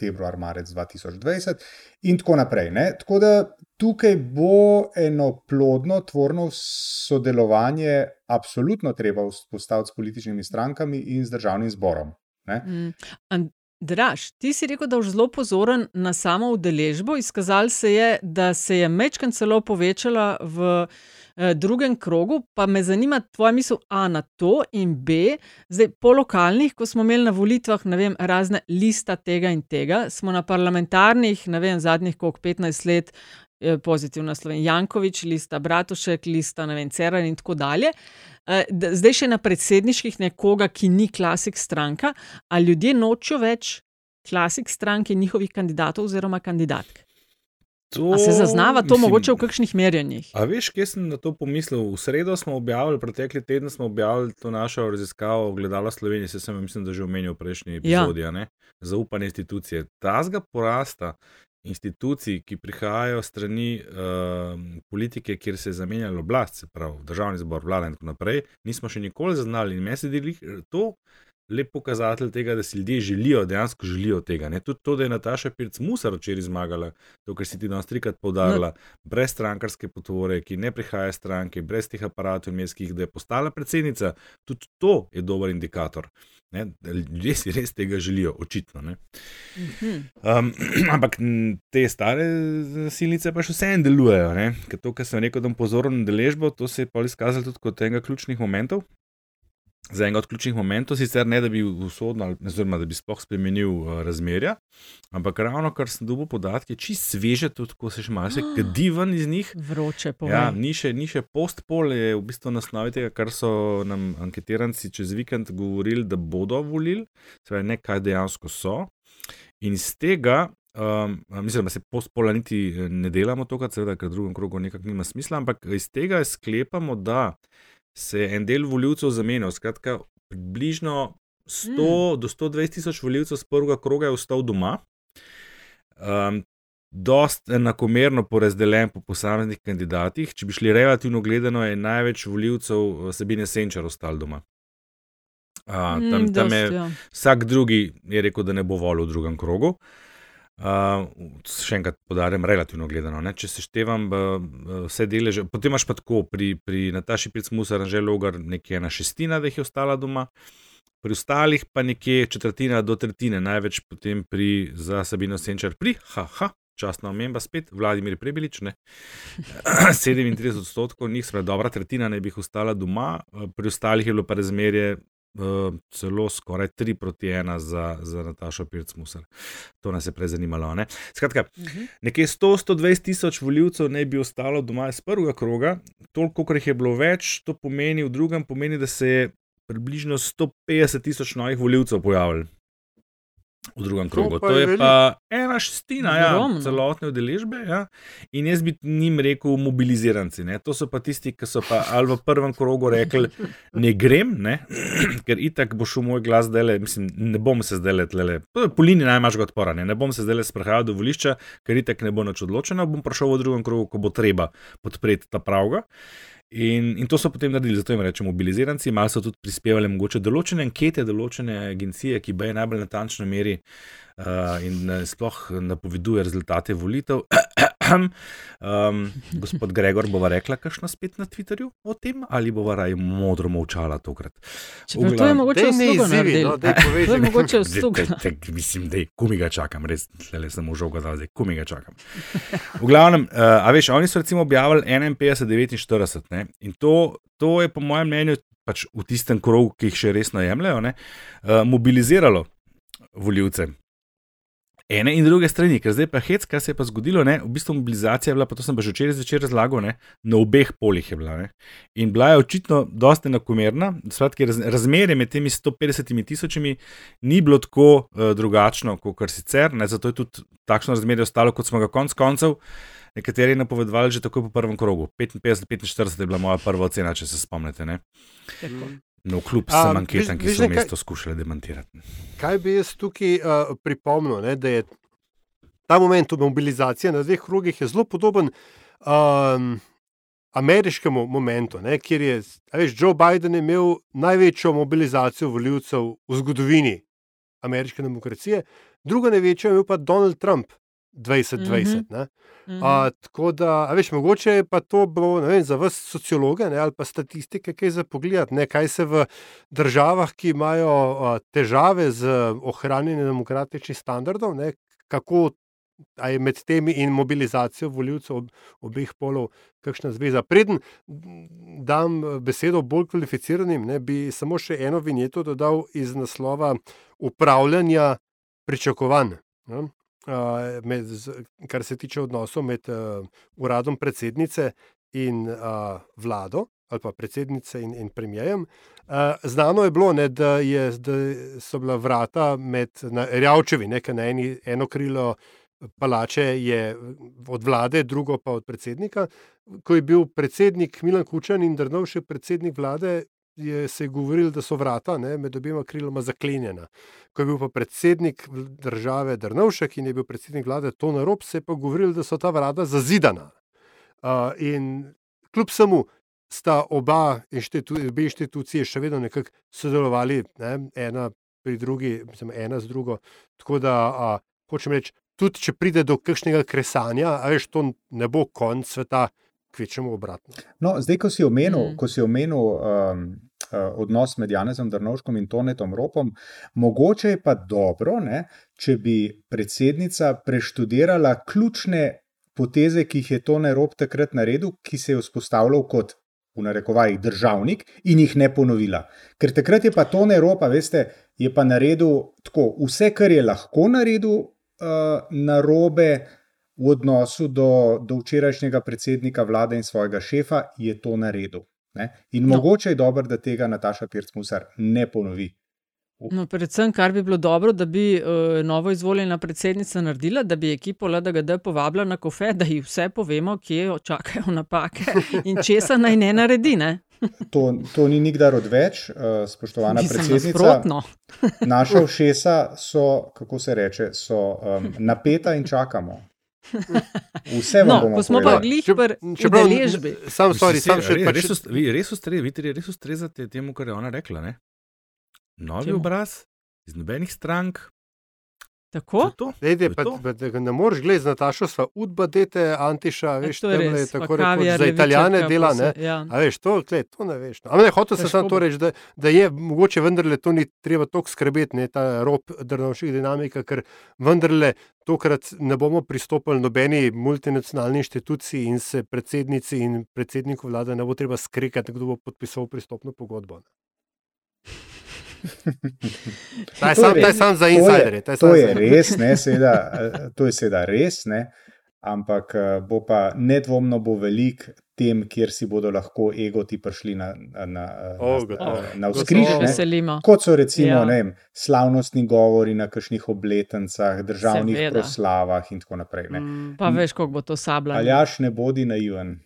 februar, marec 2020 in tako naprej. Ne? Tako da tukaj bo eno plodno, tvorno sodelovanje, absolutno treba vzpostaviti s političnimi strankami in z državnim zborom. Ne? Mm. Draž, ti si rekel, da boš zelo pozoren na samo udeležbo. Izkazalo se je, da se je mečken celo povečala v eh, drugem krogu, pa me zanima tvoja misel A na to in B. Zdaj, po lokalnih, ko smo imeli na volitvah, ne vem, razne lista tega in tega, smo na parlamentarnih, ne vem, zadnjih koliko 15 let. Eh, Pozitivna Slovenija, Jankovič, lista Bratušek, lista vem, Cerar in tako dalje. Eh, Zdaj še na predsedniških nekoga, ki ni klasik stranka, ali ljudje nočijo več klasik stranke njihovih kandidatov oziroma kandidatk. To, A se zaznava to mislim, mogoče v kakšnih merjenjih? A veš, kje sem na to pomislil? V sredo smo objavili, pretekli teden smo objavili to našo raziskavo Gledala Slovenije, se sem mislim, da že omenil v prejšnji epizodi, ja. zaupanje institucije. Tazga porasta institucij, ki prihajajo strani uh, politike, kjer se je zamenjala oblast, se pravi državni zbor, vlada in tako naprej, nismo še nikoli zaznali. In meni se lih- to lep pokazatelj tega, da si ljudje želijo, dejansko želijo tega. Ne? Tudi to, da je Nataša Pirc Musar včeraj zmagala, to, kar si ti danes trikrat poudarila, no. brez strankarske potvore, ki ne prihaja stranke, brez teh aparatov mestskih, da je postala predsednica, tudi to je dober indikator. Ne, ljudje si res tega želijo, očitno. Um, ampak te stare silnice pa še vseeno delujejo. Ker to, kar sem rekel, da bom pozoren na deležbo, to se je pa izkazalo tudi kot enega ključnih momentov. Za enega od ključnih momentov, sicer ne da bi usodno, oziroma da bi sploh spremenil uh, razmerja, ampak ravno kar sem dobil podatke, čist sveže, tudi ko se še malo se kadi ven iz njih. Vroče povem. Ja, ni še, ni še postpol, je v bistvu na osnovi tega, kar so nam anketiranci čez vikend govorili, da bodo volili, torej ne kaj dejansko so. In iz tega, um, mislim, da se postpola niti ne delamo tokrat, seveda, ker v drugem krogu nekako nima smisla, ampak iz tega sklepamo, da se je en del voljivcev zamenjal. Skratka, približno 100 mm. do 120 tisoč voljivcev z prvega kroga je ostal doma. Um, Dost enakomerno porazdeljen po posameznih kandidatih. Če bi šli relativno gledano, je največ voljivcev Sabine Senčar ostal doma. Uh, tam, mm, tam je dost, ja. vsak drugi je rekel, da ne bo volil v drugem krogu. Uh, Uh, še enkrat podarjam, relativno gledano. Ne? Če seštevam uh, vse deleže, potem imaš pa tako pri, pri Nataši Pitsmusa, Ranžel Logar, nekje ena šestina, da jih je ostala doma, pri ostalih pa nekje četrtina do tretjine, največ potem pri za Sabino Senčar, pri haha. Časna omemba spet, Vladimir Prebelič, 37 odstotkov njih, spravno dobra tretjina, ne bi jih ostala doma, pri ostalih je bilo pa razmerje uh, celo skoraj 3 proti 1 za, za Natašo Pircmusar. To nas je prej zanimalo. Ne? Skratka, uh mhm. -huh. nekje 100-120 tisoč voljivcev ne bi ostalo doma iz prvega kroga, toliko, kot jih je bilo več, to pomeni v drugem, pomeni, da se je približno 150 tisoč novih voljivcev pojavilo v drugem krogu. To, to je, je pa ena šestina ja, celotne udeležbe. Ja. In jaz bi njim rekel, mobiliziranci. Ne. To so pa tisti, ki so pa ali v prvem krogu rekli, ne grem, ne, ker itak bo šel moj glas zdaj le, mislim, ne bom se zdaj le tlele. Po liniji najmanjšega odpora, ne. ne bom se zdaj le sprehajal do volišča, ker itak ne bo nič odločeno, bom prišel v drugem krogu, ko bo treba podpreti ta pravga. In, in to so potem naredili, zato jim rečemo mobiliziranci. Malo so tudi prispevali mogoče določene ankete, določene agencije, ki bi najbolj natančno meri uh, in uh, sploh napoveduje rezultate volitev. Um, gospod Gregor, bova rekla, kakšno spet na Twitterju o tem, ali bova raj modro molčala tokrat. Uglavnom, to je mogoče vstugo no, To je mogoče vstugo. Mislim, da je kumiga čakam, res, le sem už ogadal, zdaj kumiga čakam. V glavnem, uh, a veš, oni so recimo objavili 51-49 ne? in to, to je po mojem mnenju pač v tistem krogu, ki jih še resno jemljajo, uh, mobiliziralo voljivce ene in druge strani, ker zdaj pa hec, kaj se je pa zgodilo, ne? v bistvu mobilizacija je bila, pa to sem pa že včeraj zvečer razlagal, ne? na obeh polih je bila. Ne? In bila je očitno dosti enakomerna, skratka, raz, razmerje med temi 150 tisočimi ni bilo tako uh, drugačno, kot kar sicer, ne? zato je tudi takšno razmerje ostalo, kot smo ga konc koncev. Nekateri napovedovali že takoj po prvem krogu. 55-45 je bila moja prva ocena, če se spomnite. No, kljub vsem anketam, ki so mesto skušali demantirati. Kaj bi jaz tukaj uh, pripomnil, ne, da je ta moment mobilizacije na dveh krogih zelo podoben um, ameriškemu momentu, ne, kjer je veš, Joe Biden imel največjo mobilizacijo voljivcev v zgodovini ameriške demokracije, druga največja je imel pa Donald Trump 2020. Mm -hmm. Mhm. A, tako da, veš, mogoče je pa to bilo vem, za vas sociologe ne, ali pa statistike, kaj za pogled, kaj se v državah, ki imajo a, težave z ohranjanjem demokratičnih standardov, ne, kako je med temi in mobilizacijo voljivcev ob, obeh polov, kakšna zveza. Preden dam besedo bolj kvalificiranim, ne, bi samo še eno vinjeto dodal iz naslova upravljanja pričakovanj. Ne med, kar se tiče odnosov med uh, uradom predsednice in uh, vlado, ali pa predsednice in, in premijejem. Uh, znano je bilo, ne, da, je, da so bila vrata med Rjavčevi, nekaj na eni, eno krilo palače je od vlade, drugo pa od predsednika. Ko je bil predsednik Milan Kučan in Drnovši predsednik vlade, je se govorilo, da so vrata ne, med obima kriloma zaklenjena. Ko je bil pa predsednik države Drnovšek in je bil predsednik vlade Tona Rob, se je pa govorilo, da so ta vrata zazidana. Uh, in kljub samo sta oba inštitucije, obe inštitucije še vedno nekako sodelovali, ne, ena pri drugi, mislim, ena z drugo. Tako da, a, hočem reči, tudi če pride do kakšnega kresanja, a veš, to ne bo konc sveta, kvečemo obratno. No, zdaj, ko si omenil, Mm. ko si omenil um, odnos med Janezom Drnovškom in Tonetom Ropom, mogoče je pa dobro, ne, če bi predsednica preštudirala ključne poteze, ki jih je Tone Rop takrat naredil, ki se je vzpostavljal kot. V narekovajih državnik in jih ne ponovila. Ker takrat je pa Tone Ropa, veste, je pa naredil tako, vse, kar je lahko naredil, uh, na robe, v odnosu do, do včerajšnjega predsednika vlade in svojega šefa, je to naredil. Ne? In No. mogoče je dobro, da tega Nataša Pirc-Musar ne ponovi. No, predvsem, kar bi bilo dobro, da bi uh, novo izvoljena predsednica naredila, da bi ekipo LDGD povabila na kofe, da jih vse povemo, kje jo čakajo napake in česa naj ne naredi. Ne? To, to ni nikdar odveč, uh, spoštovana Mislim, predsednica. Naša všesa so, kako se reče, so um, napeta in čakamo. Vse No, bomo smo pa povedali. glih Če- pri udeležbi. Sam, sorry, sam še pač, res, vi res, ustre, vi tri res ustrezate temu, kar je ona rekla. Ne? Novi Čemu? obraz, iz nobenih strank. Tako? To, je pa, pa, da ga ne moreš gledati z Natašo, sva udbadete, Antiša, veš, to je je res. pa tako rekoč za italijane dela, pa ne. se- Ja. A veš, to, gled, to ne veš. No. Ampak ne, hotel sem samo to reči, da, da je mogoče vendarle to ni treba toliko skrbeti, ne ta rob drnovših dinamika, ker vendarle tokrat ne bomo pristopili nobeni multinacionalni inštituciji in se predsednici in predsedniku vlade ne bo treba skrekati, kdo bo podpisal pristopno pogodbo. ne. Ta je To je sam, ta je res. sam za To je- insiderje. ta je To je res, ne, seveda, eh, to je seveda res, ne, ampak eh, bo pa nedvomno bo velik tem, kjer si bodo lahko egoti prišli na, na, na, O, na, gotovo. na, vzkriž. Veselimo. Kot so recimo Ja. vem, slavnostni govori na kakšnih obletnicah, državnih Seveda. proslavah in tako naprej. Ne. Mm. Pa veš, koliko bo to sabla. Aljaš ne bodi naiven.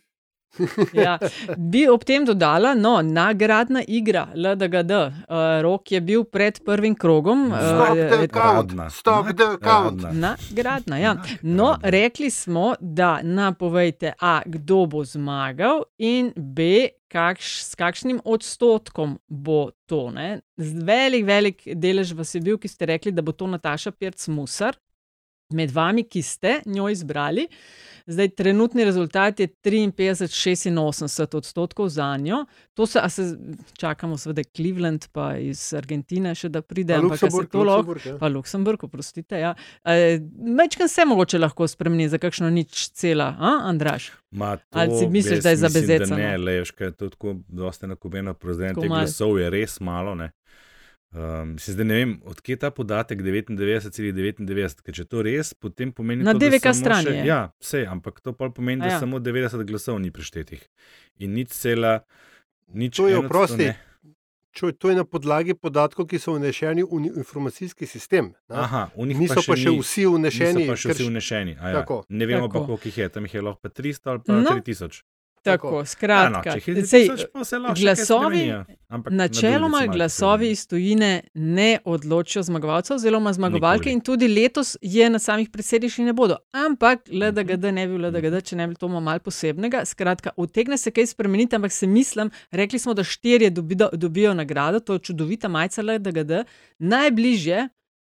Ja. Bi ob tem dodala, no, nagradna igra LDGD. Uh, rok je bil pred prvim krogom. Stop eh, the eh, count, stop the count. Radna. Nagradna, ja. No, rekli smo, da napovejte, a kdo bo zmagal, in b, kakš, s kakšnim odstotkom bo to. Ne? Z Velik, velik delež vas je bil, ki ste rekli, da bo to Nataša Pirc-Musar. Med vami, ki ste njo izbrali, zdaj trenutni rezultat je 53-86 odstotkov za njo. To se, a se čakamo, seveda, Cleveland, pa iz Argentine, še da pride, Pa ampak se to lahko Luksemburg, ja. pa Luksemburg, oprostite. Ja. Mečkam se mogoče lahko spremeni za kakšno nič cela, a, Andraš? Ma, to, Ali si misliš, da je za bezecano? Ne, le, veš, kaj je to tako dosti enakobeno, prezident malo. glasov je res malo. Ne. Um, se zdaj ne vem, odkje je ta podatek 99,99, ker če je to res, potem pomeni Na to, da DVK samo strani še, je. Ja, vse, ampak to pa pomeni, A da ja. samo 90 glasov ni preštetih. In nič cela, nič To je, oprosti. Čuj, to je na podlagi podatkov, ki so vnešeni v informacijski sistem. ne. Aha, v Niso pa še ni. vsi vnešeni. Niso pa še vsi vnešeni. a Ja. Tako. Ne vemo pa, Tako. koliko jih je, tam jih je lahko pa 300 ali pa No. 3000. Tako, Ja, no, skratka. če jih je sej, 3000, pa se glasovi, načeloma glasovi iz tujine ne odločijo zmagovalcev, oziroma zmagovalke, Nikoli. in tudi letos je na samih predsedniških ne bodo. Ampak Mhm. LDGD ne bi bil LDGD, če ne bi to malo posebnega. Skratka, utegne se kaj spremeniti, ampak se mislim, rekli smo, da štirje dobido, dobijo nagrado, to je čudovita majica LDGD. Najbližje.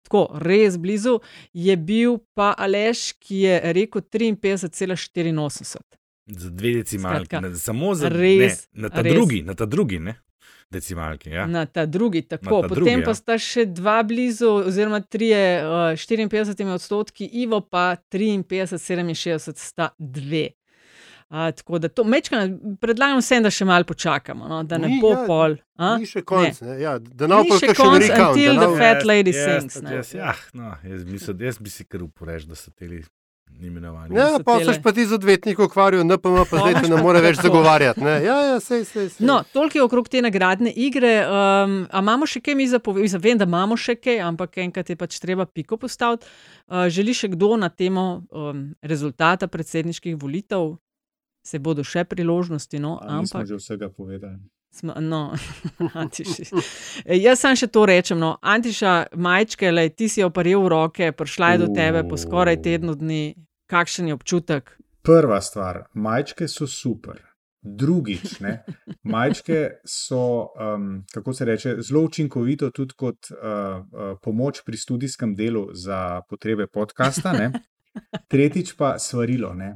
Tako, res blizu je bil pa Aleš, ki je rekel 53,84. Za dve decimalki, Skratka, ne, samo za res, ne, na ta res. drugi, na ta drugi, ne, decimalki. Ja. Na ta drugi, tako. Na ta Potem drugi, pa ja. sta še dva blizu, oziroma tri, uh, 54 odstotki, Ivo pa 53, 67 sta dve. Uh, tako da to mečkam, predlagam vsem, da še malo počakamo, no, da ne Ni, bo ja, pol. a? Ni še konc. Ne. Ja, da ne bo še konc recount. until the ne bo- fat lady Yes, sings, yes, ne. yes, ja, no, jaz, mislim, jaz bi si kar uporeš, da so ti imenovani. Ja, pa seš pa ti z odvetnikom ukvarjal, NPM pa zdaj te ne more več zagovarjati. Ne. Ja, ja, sej, sej, sej. No, toliko je okrog te nagradne igre. Um, a imamo še kaj mi za povedati? Vem, da imamo še kaj, ampak enkrat je pač treba piko postaviti. Uh, želi še kdo na temo um, rezultata predsedniških volitev? Se bodo še priložnosti, no, A, Mi smo ampak. že vsega povedali. Smo, no, Antiši. Jaz sam še to rečem. No. Antiša, majčke, lej, ti si jo paril v roke, prišla je do tebe po skoraj tednu dni. Kakšen je občutek? Prva stvar, majčke so super. Drugič, ne, majčke so, um, kako se reče, zelo učinkovito tudi kot uh, uh, pomoč pri študijskem delu za potrebe podcasta. Ne. Tretjič pa svarilo. Ne.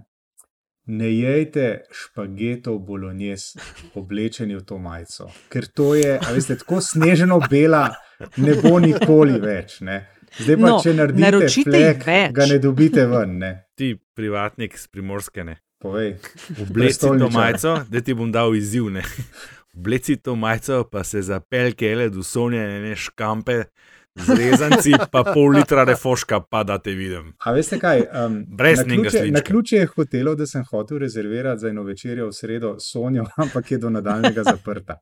Ne jejte špagetov bolognese, oblečeni v to majico, ker to je, veste, tako sneženo bela, ne bo nikoli več. Ne. Zdaj pa, No, če naredite flek, ga ne dobite ven. Ne. Ti privatnik z primorske, ne. Povej. Obleci to majico, da ti bom dal izziv. Ne. Obleci to majico, pa se zapel kele do sonja, ne škampe, zrezanci, pa pol litra refoška, pa da te vidim. A veste kaj? Um, Brez ključe- slička. Na ključe je hotelo, da sem hotel rezervirati za eno večerjo v sredo Sonjo, ampak je do nadaljnega zaprta.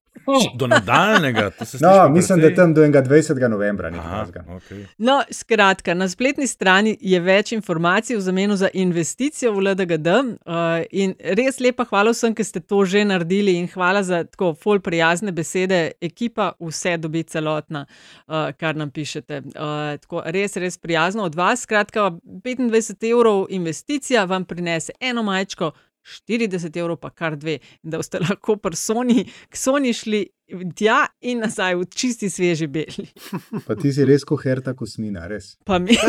Do nadaljnega, to se No, mislim, precej- da tam do enega 20. novembra, Aha, okay. No, skratka, na spletni strani je več informacij v zameno za investicijo v LDGD. Uh, in res lepa hvala vsem, ki ste to že naredili, in hvala za tako fol prijazne besede. Ekipa vse dobi celotna, uh, kar nam pišete. Uh, tako, res, res prijazno od vas. Skratka, 25 evrov investicija vam prinese eno majčko. 40 evrov, pa kar dve, da boste lahko pri Sony, k Sony šli tja in nazaj v čisti sveži beli. Pa ti si res koherta kosmina, res. Pa mi.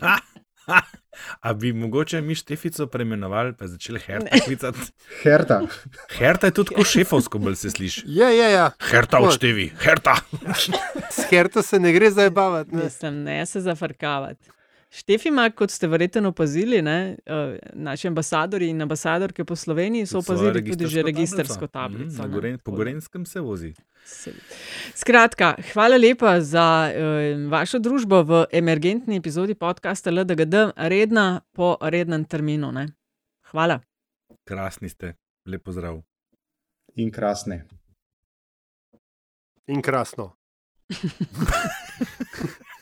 A bi mogoče mi Štefico preimenovali, pa začeli Herta klicati? Herta. Herta je tudi kot šefovsko, bolj se sliši. Ja, ja, ja. Herta odštevi, Herta. S Herto se ne gre zdaj bavati. Ne? Mislim, ne se zafrkavati. Štefi ima, kot ste verjetno opazili, ne, eh, naši ambasadori in ambasadorke po Sloveniji so opazili tudi že registrsko registrsko tablico. Mm, na ne. Goren, po Gorenskem se vozi. Skratka, hvala lepa za uh, vašo družbo v emergentni epizodi podcasta LDGD, redna po rednem terminu. Ne. Hvala. Krasni ste, lepo zdrav. In krasne. In krasno.